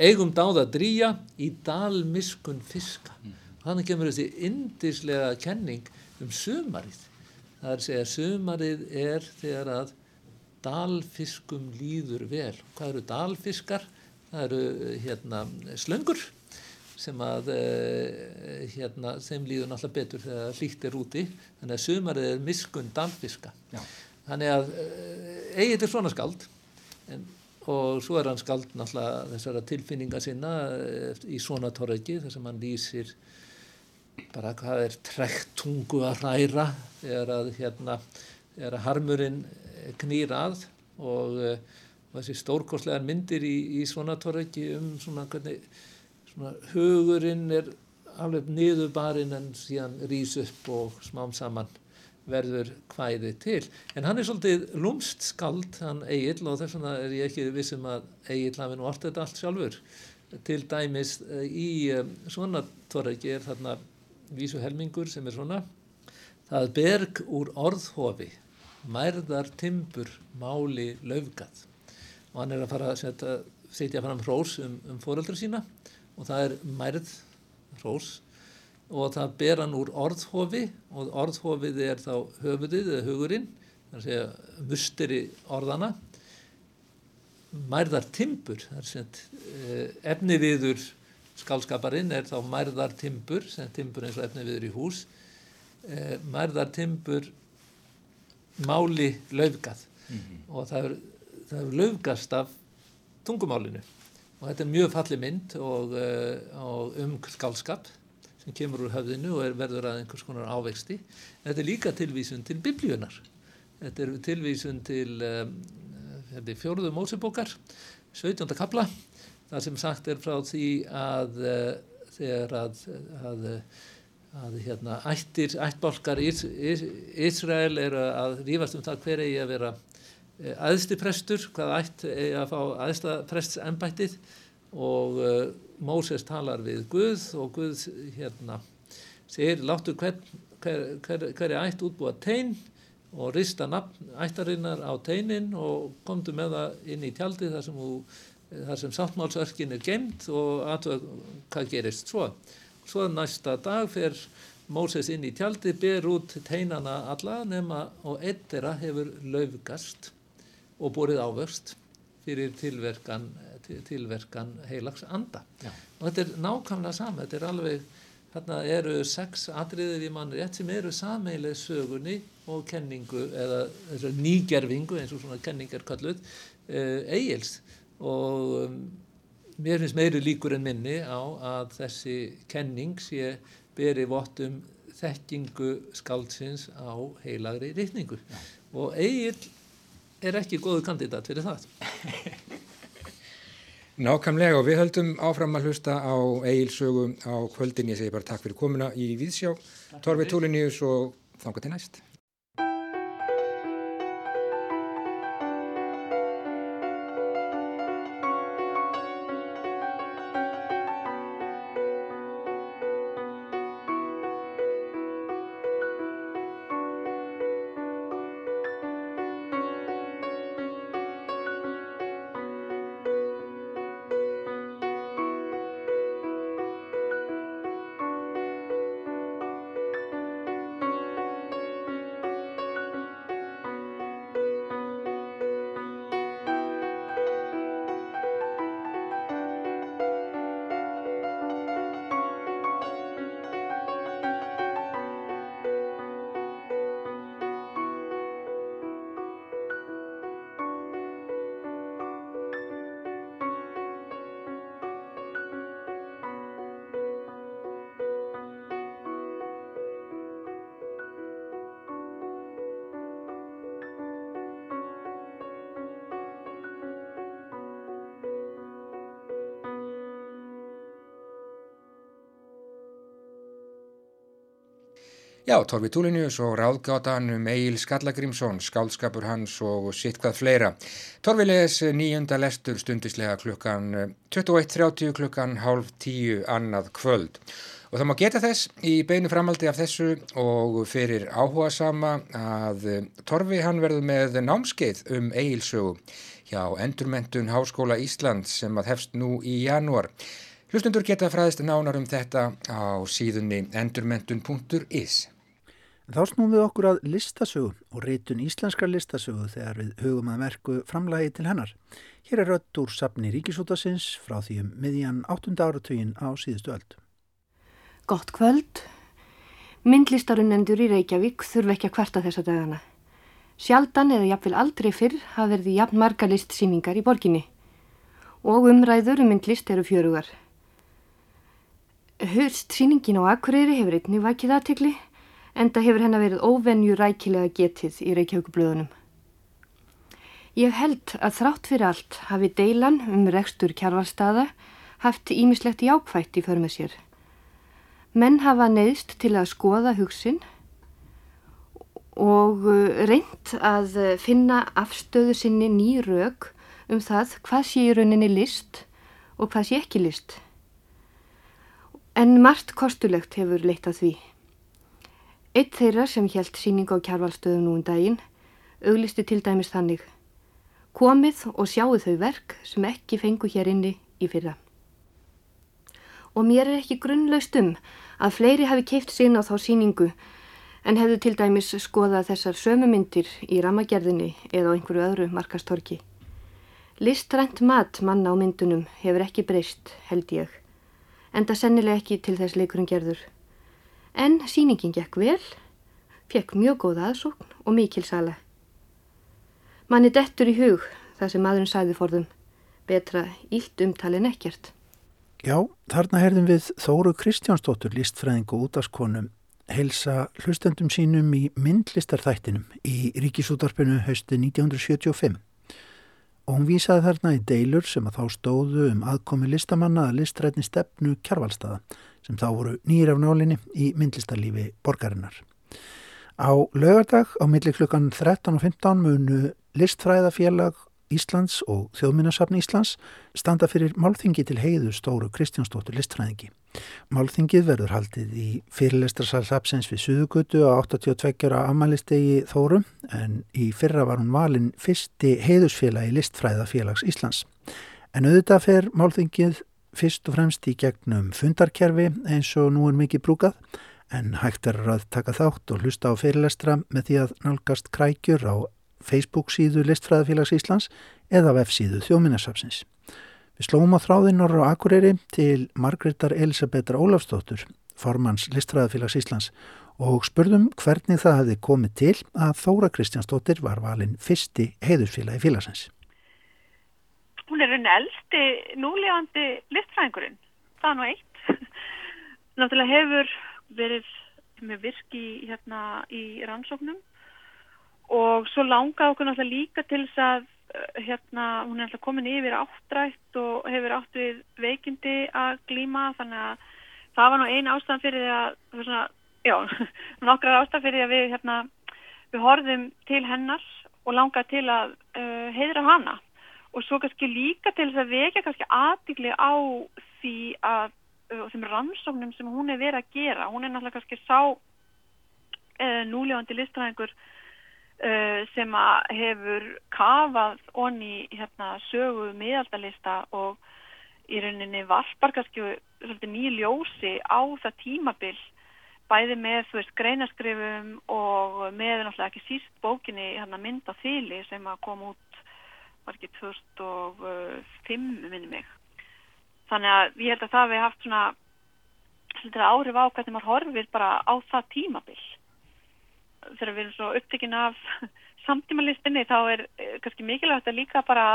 eigum dáð að drýja í dalmiskun fiska mm. þannig kemur þessi indislega kenning um sumarið það er að segja sumarið er þegar að dalfiskum líður vel. Hvað eru dalfiskar? Það eru hérna, slöngur sem að eh, hérna, þeim líður náttúrulega betur þegar hlýtt er úti. Þannig að sumarið er miskun dalfiska. Já. Þannig að eh, eigið er svona skald en, og svo er hann skald náttúrulega þessara tilfinninga sinna eh, í svona torregi þar sem hann lýsir bara hvað er trekt tungu að hræra þegar að hérna þegar að harmurinn knýr að og, þessi stórkostlegar myndir í, í svona torreki um svona hvernig svona hugurinn er alveg niður barinn en síðan rýs upp og smám saman verður hvæði til. En hann er svolítið lumst skald, hann Egil og þess vegna er ég ekki vissum að Egil hafi nú allt þetta allt sjálfur. Til dæmis eh, í um, svona torreki er þarna vísu helmingur sem er svona það berg úr orðhofi mærðar timbur máli laufgat og hann er að fara að setja, setja fram hrós um, um fóreldra sína og það er mærð hrós og það ber hann úr orðhofi og orðhofið er þá höfuðið eða hugurinn það er að segja musteri orðana mærðar timbur það er sett eh, efniviður skálskaparinn er þá mærðar timbur sem timbur eins og efniviður í hús. Eh, mærðar timbur máli laufgað. Mm -hmm. og það er laufgast af tungumálinu og þetta er mjög falli mynd og, uh, og um skálskap sem kemur úr höfðinu og er verður að einhvers konar ávexti þetta er líka tilvísun til biblíunar þetta er tilvísun til um, fjóruðu mósebókar 17. kapla það sem sagt er frá því að uh, þegar að, að að hérna, ættir, ættbálkar Ísrael eru að rífast um það hver eigi að vera aðstiprestur, eh, hvað ætt eigi að fá aðstaprests-embættið og uh, Móses talar við Guð og Guð hérna segir láttu hver, hver, hver, hver er ætt útbúa tein og rista nafn ættarinnar á teinin og komdu með það inn í tjaldi þar sem, sem sáttmálsverkin er gemt og aðtöða hvað gerist svo. Svo næsta dag fer Móses inn í tjaldi, ber út teinana alla nema og einn þeirra hefur laufgast og borið ávöxt fyrir tilverkan, tilverkan heilags anda. Já. Og þetta er nákvæmlega saman, þetta er alveg, þarna eru sex atriðir í mann rétt sem eru sameileg sögunni og kenningu eða nýgerfingu eins og svona kenningar kalluð uh, eigils og um, mér finnst meiri líkur en minni á að þessi kenning sé beri vottum þekkingu skáldsins á heilagri rítningu og Egil er ekki góðu kandidat fyrir það. <laughs> Nákvæmlega og við höldum áfram að hlusta á Egil-sögu á kvöldin. Ég segi bara takk fyrir komuna í Víðsjá. Torfi Túlinius og þángu til næst Já, Torfi Túlinius og ráðgátan um Egil Skallagrímsson, skálskapur hans og sitt hvað fleira. Torfi les nýjunda lestur stundislega klukkan 21.30 klukkan hálf tíu annað kvöld. Og það má geta þess í beinu framaldi af þessu og fyrir áhuga sama að Torfi hann verður með námskeið um Egilsögu hjá Endurmentun Háskóla Ísland sem að hefst nú í janúar. Hlustundur geta fræðist nánar um þetta á síðunni endurmentun.is. Þá snúum við okkur að listasögu og reytun íslenskar listasögu þegar við hugum að merku framlægi til hennar. Hér er rött úr sapni Ríkisútasins frá því um miðjan 8. áratugin á síðustu öld. Gott kvöld. Myndlistarunendur í Reykjavík þurfi ekki að kvarta þessa dagana. Sjaldan eða jafnvel aldrei fyrr hafa verið jafn marga listsýningar í borginni og umræður um myndlist eru fjörugar. Hörst sýningin á Akureyri hefur einni vakið aðtegli enda hefur hennar verið óvenju rækilega getið í Reykjavíkublöðunum. Ég held að þrátt fyrir allt hafi deilan um rekstur kjarvalstaða haft ímislegt jákvætt í förmið sér. Menn hafa neyðst til að skoða hugsin og uh, reynd að finna afstöðu sinni ný rauk um það hvað sé í rauninni list og hvað sé ekki list. En margt kostulegt hefur leitt að því. Eitt þeirra sem hjælt síning á kjærvalstöðum nú um daginn auglisti til dæmis þannig komið og sjáu þau verk sem ekki fengu hér inni í fyrra. Og mér er ekki grunnlaust um að fleiri hafi keift sín á þá síningu en hefðu til dæmis skoðað þessar sömumyndir í ramagerðinni eða á einhverju öðru markastorki. Listrænt mat manna á myndunum hefur ekki breyst, held ég, en það sennileg ekki til þess leikurinn gerður. En síningin gekk vel, fekk mjög góð aðsókn og mikil sala. Manni dettur í hug það sem maðurinn sæði forðum, betra ílt umtalin ekkert. Já, þarna herðum við Þóru Kristjánsdóttur lístfræðing og útaskonum heilsa hlustendum sínum í myndlistarþættinum í Ríkisútarpinu hausti 1975 og hún vísaði þarna í deilur sem að þá stóðu um aðkomi listamanna að listrætni stefnu kjarvalstaða sem þá voru nýjir af nálinni í myndlistarlífi borgarinnar. Á lögardag á milli klukkan 13 og 15 munu listfræðafélag Íslands og Þjóðminnasafn Íslands standa fyrir málþingi til heiðu stóru Kristjánsdóttur listfræðingi. Málþingið verður haldið í fyrirlestrarsalsapsins við Suðugutu á 82. amalistegi Þórum en í fyrra var hún valin fyrsti heiðusfélagi listfræðafélags Íslands. En auðvitað fer málþingið fyrst og fremst í gegnum fundarkerfi eins og nú er mikið brúkað en hægt er að taka þátt og hlusta á fyrirlestra með því að nálgast krækjur á Facebook síðu Listfræðafélags Íslands eða vefsíðu Þjóminnarsafsins. Við slóum á þráðin orður á Akureyri til Margreðar Elisabetar Ólafsdóttur, formans Listfræðafélags Íslands og spurðum hvernig það hefði komið til að Þóra Kristjánsdóttir var valin fyrsti heiðusfélagi félagsins. Hún er unni eldsti núlegandi listfræðingurinn, það er nú eitt. <laughs> Náttúrulega hefur verið með virki hérna í rannsóknum og svo langaði okkur náttúrulega líka til þess að eh, hérna hún er alltaf komin yfir áttrætt og hefur átt við veikindi að glíma þannig að það var nú einn ástæðan fyrir því að já, <laughs> nokkrar ástæðan fyrir að við hérna við horfum til hennar og langaði til að uh, heiðra hana. Og svo kannski líka til þess að vekja kannski aðbyggli á því að uh, þeim rannsóknum sem hún er verið að gera. Hún er náttúrulega kannski sá uh, núljóðandi listræðingur uh, sem að hefur kafað onni hérna, sögu miðaldalista og í rauninni varpar kannski nýju ljósi á það tímabill bæði með þú veist greinaskrifum og með náttúrulega ekki síst bókinni hérna, mynd á þýli sem að kom út var ekki 2005 minni mig. Þannig að ég held að það við haft svona áhrif á hvernig maður horfir bara á það tímabill þegar við erum svo upptekinn af <laughs> samtímalistinni þá er uh, kannski mikilvægt að líka bara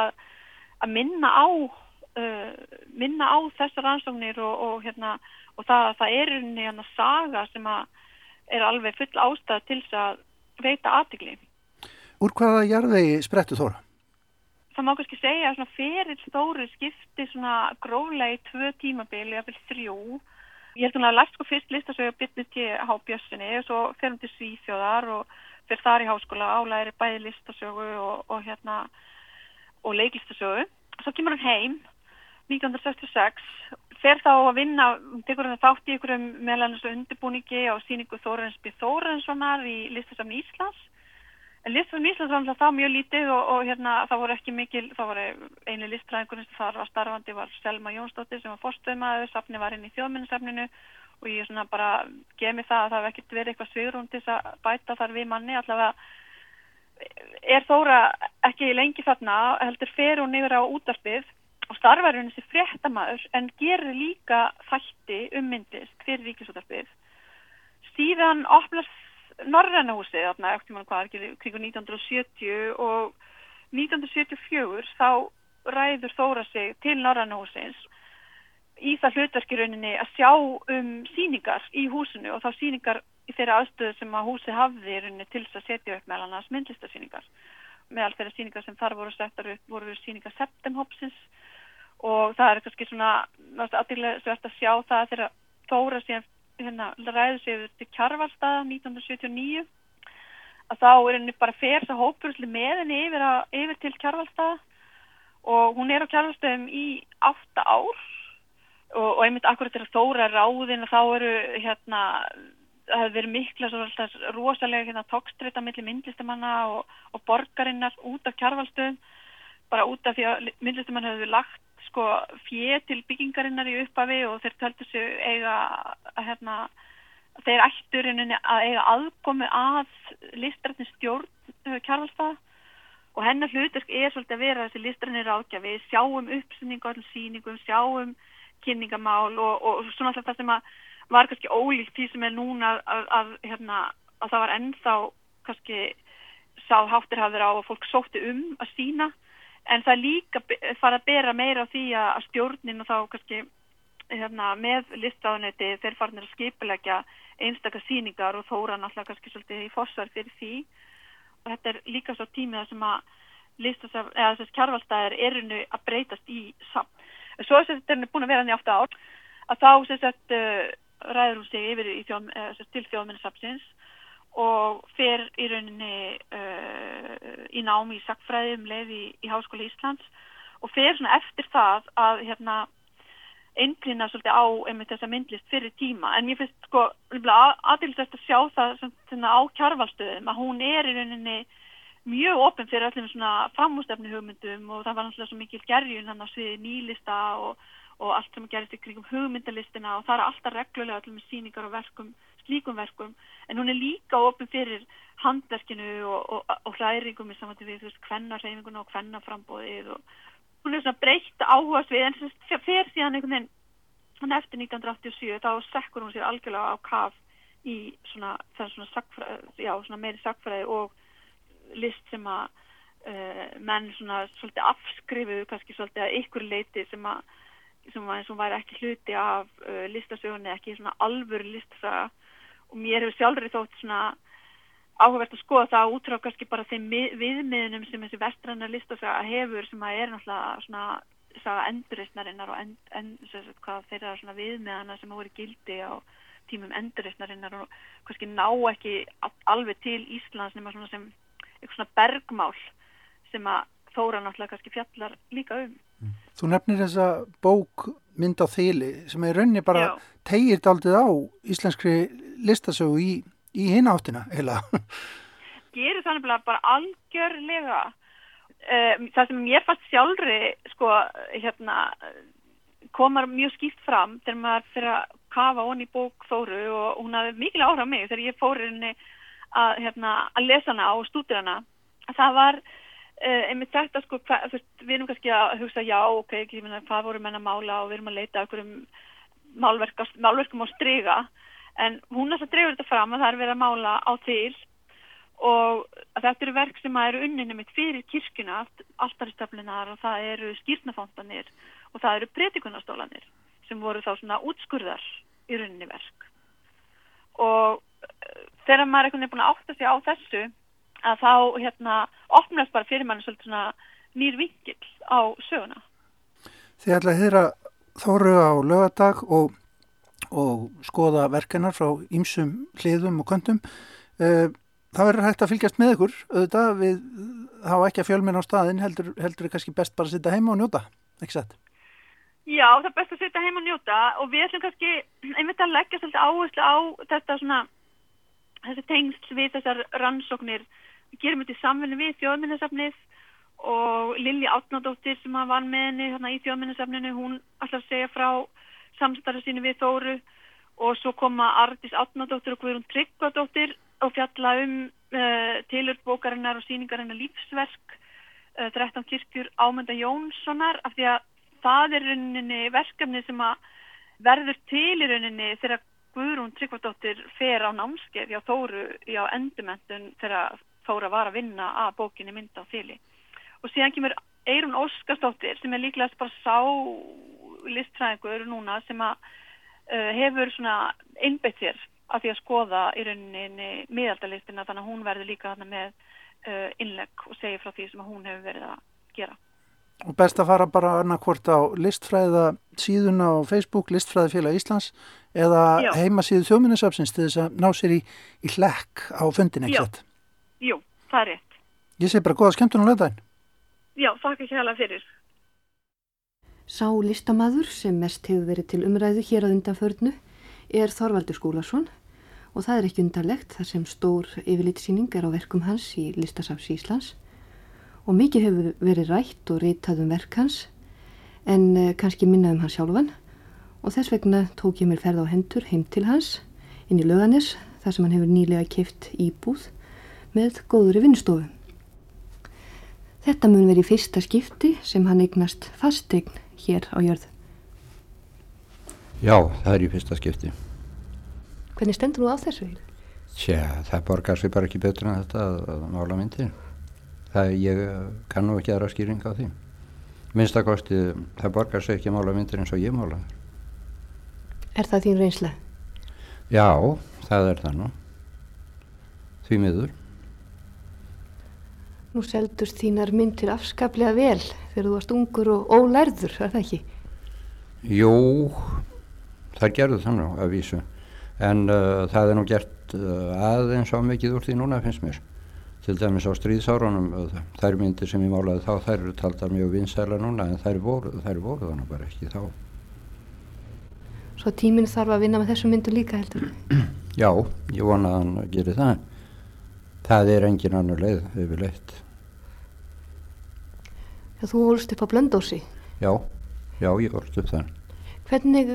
að minna á uh, minna á þessar rannsóknir og, og, hérna, og það, það er unni hérna saga sem er alveg full ástæð til þess að veita aðtikli. Úr hvaða jarðvegi sprettu þóra? Það má kannski segja að fyrir stóri skipti gróflega í tvö tímabili, eða fyrir þrjú Ég held að að læst sko fyrst listasögu að bytni til Hábjössinni og svo fer hún til Svíþjóðar og fer þar í háskóla álæri bæði listasögu og, og hérna og leiklistasögu. Svo kemur hún heim 1966, fer þá að vinna, tekur hún þátt í meðlan þessu undirbúningi á síningu Þórens B. Þórenssonar í listasafni Íslands Listfræðin Íslands var alltaf það mjög lítið og, og hérna það voru ekki mikil, það voru einu listfræðingur sem þar var starfandi var Selma Jónsdóttir sem var fórstöðmaður, safni var inn í þjóðminnsefninu og ég svona bara gef mig það að það hef ekkert verið eitthvað svigrún til að bæta þar við manni allavega er þóra ekki lengi þarna heldur fer hún yfir á útarpið og starfar hún þessi fréttamaður en gerir líka þætti ummyndist fyrir ríkisútarpið síðan opnast Norræna húsið þarna eftir mann hvað ekki kring 1970 og 1974 þá ræður Þóra sig til Norræna húsins í það hlutverkirauninni að sjá um síningar í húsinu og þá síningar í þeirra aðstöðu sem að húsi hafði til þess að setja upp meðal annars myndlistarsíningar meðal þeirra síningar sem þar voru settar upp voru síningar septemhopsins og það er kannski svona aðtilega svert að sjá það þeirra Þóra síðan hérna ræði sig til Kjarvalstaða 1979 að þá er henni bara fer það hópurusli með henni yfir, að, yfir til Kjarvalstaða og hún er á Kjarvalstaðum í átta ár. Og, og einmitt akkurat þegar þóra ráðin og þá eru hérna það hefur verið mikla rosalega hérna tókstrita millir myndlistamanna og, og borgarinnar út af Kjarvalstöðum bara út af því að myndlistamann hefur lagt sko fjö til byggingarinnar í uppafi og þeir töldu sig eiga hérna þeir ætturinn að eiga aðkomi að listrættin stjórn uh, kjárvalstað og hennar hluturk er svolítið að vera þessi listrættinir ákjafi, sjáum uppsynningu allir síningum, sjáum kynningamál og, og svona alltaf það sem að var kannski ólíkt því sem er núna að, að, hérna, að það var ennþá kannski sá háttir hafður á að fólk sótti um að sína en það líka fara að bera meira á því að stjórnin og þá kannski hérna, með listráðanetti þeir farinir að skipilegja einstakar síningar og þóra náttúrulega kannski svolítið í fórsvar fyrir því og þetta er líka svo tímið að sem að listasaf, eða þessast kjarvalstæðir erinu að breytast í samt. Svo er þetta búin að vera hann í átta ár að þá sem sagt uh, ræður hún sig yfir þjón, uh, til þjóðminnsapsins og fer í rauninni uh, í námi í sakfræði um leið í, í Háskóla Íslands og fer svona eftir það að hérna einblýna svolítið á einmitt þessa myndlist fyrir tíma. En mér finnst sko aðeilsvægt að sjá það svona, á kjarvalstöðum að hún er í rauninni mjög ofinn fyrir allir svona framústefni hugmyndum og það var náttúrulega svo mikil gerjun hann á sviði nýlista og, og allt sem gerist í kringum hugmyndalistina og það er alltaf reglulega allir með síningar og verkum slíkum verkum en hún er líka ofin fyrir handverkinu og, og, og hræringum í samvætti við, þú veist, hvennarreifinguna og hvennaframbóðið og hún er svona breytt áherslu við en þess að fer síðan einhvern veginn hann eftir 1987 þá sekkur hún sér algjörlega á kaf í svona, svona, sagfræði, já, svona meiri sagfræði og list sem að uh, menn svona svolítið afskrifuðu kannski svolítið að ykkur leiti sem að sem að eins og væri ekki hluti af uh, listasögunni, ekki svona alvöru listasaga og mér hefur sjálfur þótt svona áhugavert að skoða það út frá kannski bara þeim viðmiðunum sem þessi vestræna listasaga hefur sem að er náttúrulega svona saga enduristnarinnar og end, end, hvað þeirra svona viðmiðana sem voru gildi á tímum enduristnarinnar og kannski ná ekki alveg til Íslands nema svona sem eitthvað svona bergmál sem að þóra náttúrulega kannski fjallar líka um. Þú nefnir þessa bók mynd á þýli sem er rauninni bara tegir daldið á íslenskri listasögu í, í hináttina heila. Gerir þannig bara algjörlega um, það sem mér fannst sjálfri sko hérna komar mjög skýrt fram þegar maður fyrir að kafa honni í bók Þóru og hún hafði mikil áhrif á mig þegar ég fór henni að, hérna, að lesa hana og stúdira hana það var uh, einmitt þetta sko hva, fyrst, við erum kannski að hugsa já ok, ekki, hvað voru menna mála og við erum að leita okkur um málverkum á stryga en hún að dreyfa þetta fram að það er verið að mála á til og þetta eru verk sem eru unninu mitt fyrir kirkuna alltaristöflunar og það eru skýrnafóntanir og það eru breytikunastólanir sem voru þá svona útskurðar í rauninni verk. Og eh, þegar maður er búin að átta sig á þessu að þá hérna opnast bara fyrir mann svolítið svona nýr vingil á söguna. Þið ætla að hýra þóru á lögadag og, og skoða verkenar frá ýmsum hliðum og kontum uh, það verður hægt að fylgjast með ykkur auðvitað. Við hafa ekki að fjölminn á staðin heldur, heldur er kannski best bara að sitja heima og njóta, ekki sett? Já, það er best að sitja heima og njóta og við ætlum kannski einmitt að leggja svolítið áherslu á þetta svona þessi tengsl við þessar rannsóknir. Við gerum þetta í samfunni við þjóðminnesafnið og Lilji Átnadóttir sem var með henni hérna, í þjóðminnesafninu hún að segja frá samstarðu sínu við Þóru. Og svo koma Ardis Átnadóttir og Guðrún Tryggvadóttir og fjalla um uh, tilurðbókarinnar og síningarinnar lífsverk uh, 13 kirkjur ámynda Jónssonar af því að það er rauninni verkefni sem að verður til í rauninni þegar Guðrún Tryggvardóttir fer á námskeið hjá Þóru í á endumendun þegar Þóra var að vinna að bókinni mynda á þýli og síðan kemur Eirun Óskarsdóttir sem er líklegast bara sá listfræðingur núna sem að uh, hefur svona einbeitt sér að því að skoða í rauninni miðaldalistina þannig að hún verður líka hana með uh, innlegg og segja frá því sem hún hefur verið að gera. Og best að fara bara annarkvort á listfræða síðun á Facebook, Listfræðifélag Íslands eða Já. heima síðu þjóminnesafsins til þess að ná sér í, í hlekk á fundin, ekki þetta? Jú, það er rétt. Ég segi bara goða skemmtun og löðdæn. Já, þakka ekki hella fyrir. Sá listamaður sem mest hefur verið til umræðu hér á undanförnu er Þorvaldur Skúlason og það er ekki undarlegt þar sem stór yfirlitsýning er á verkum hans í Listasafs Íslands og mikið hefur verið rætt og reytað um verk hans en uh, kannski minna um hans sjálfan og þess vegna tók ég mér ferð á hendur heim til hans inn í löganis þar sem hann hefur nýlega keift íbúð með góðuri vinstofu. Þetta mun verið fyrsta skipti sem hann eignast fastegn hér á jörðu. Já, það er í fyrsta skipti. Hvernig stendur þú á þessu? Tja, það borgar sér bara ekki betur en þetta að, mála myndir. Það ég kann nú ekki aðra skýring á því. Minnstakosti, það borgar sér ekki að mála myndir eins og ég mála. Er það þín reynsla? Já, það er það nú. Því miður. Nú seldust þínar myndir afskaplega vel þegar þú varst ungur og ólærður, er það ekki? Jú, það gerðu þannig að vísu. En uh, það er nú gert uh, aðeins á mikið úr því núna finnst mér. Til dæmis á stríðsárunum uh, þær myndir sem ég málaði þá þær eru taldar mjög vinsæla núna en þær voru, þær voru þannig bara ekki þá. Svo tíminn þarf að vinna með þessu myndu líka heldur <clears throat> Já, ég vona að hann gerir það. Það er engin annar leið yfirleitt Já, þú holst upp á blöndósi Já, já, ég holst upp það Hvernig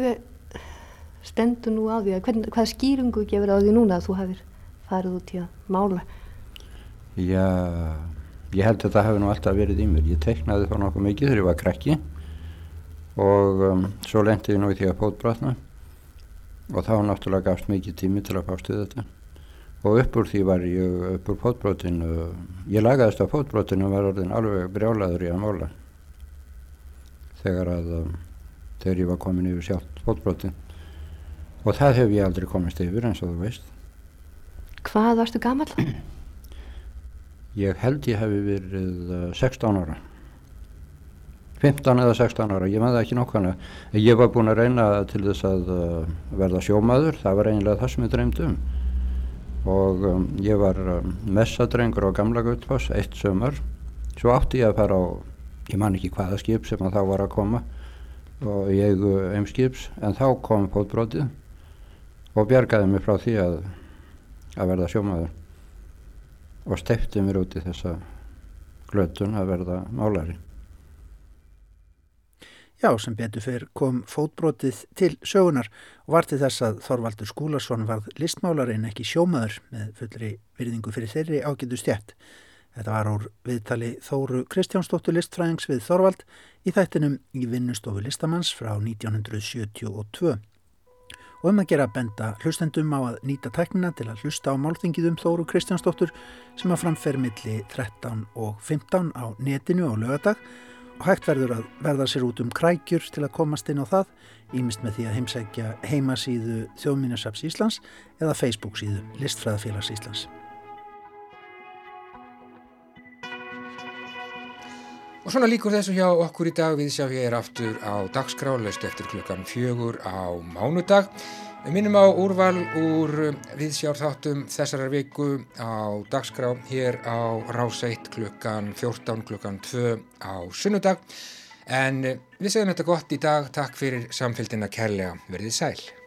stendur nú á því að hvern, hvað skýringu gefur á því núna að þú hafið farið út í að mála? Já, ég held að þetta hefði nú alltaf verið í mér. Ég teiknaði þá nokkuð mikið þegar ég var krekki og um, svo lendi ég nú í því að fótbrotna og þá náttúrulega gafst mikið tími til að fástu þetta og upp úr því var ég upp úr fótbrotinu. Ég lagaðist á fótbrotinu og var orðin alveg brjálaður í að mála. Þegar að um, þegar ég var komin yfir sjátt fótbrotin og það hef ég aldrei komist yfir eins og þú veist. Hvað varstu gammal? Ég held ég hefði verið uh, 16 ára. 15 eða 16 ára, ég maður ekki nokkana ég var búin að reyna til þess að uh, verða sjómaður, það var eiginlega það sem ég dreymdi um og um, ég var um, messadrengur á gamla guttfoss, eitt sömur svo átti ég að fara á ég man ekki hvaða skip sem að þá var að koma og ég eimskips. En þá kom fótbrótið og bjargaði mig frá því að að verða sjómaður. Og stefti mér út í þessa glötun að verða málari Já, sem betur fyrr kom fótbrotið til sögunar og var til þess að Þorvaldur Skúlarsson varð listmálari en ekki sjómaður með fullri virðingu fyrir þeirri ágætu stjætt. Þetta var úr viðtali Þóru Kristjánsdóttur listfræðings við Þorvald í þættinum í vinnustofu listamanns frá 1972. Og um að gera benda hlustendum á að nýta tæknina til að hlusta á málþingið um Þóru Kristjánsdóttur sem að framfer milli 13 og 15 á netinu á lögadag hægt verður að verða sér út um krækjur til að komast inn á það, ímist með því að heimsækja heimasíðu Þjóðminnasaps Íslands eða Facebook síðu Listfræðafélags Íslands. Og svona líkur þessu hjá okkur í dag við sjá hér aftur á dagskrálaust eftir klukkan fjögur á mánudag. Við minnum á úrval úr viðsjárþáttum þessarar viku á dagskrá hér á Ráseitt klukkan 14 klukkan 2 á sunnudag. En við segjum þetta gott í dag. Takk fyrir samfélgina kærlega. Verðið sæl.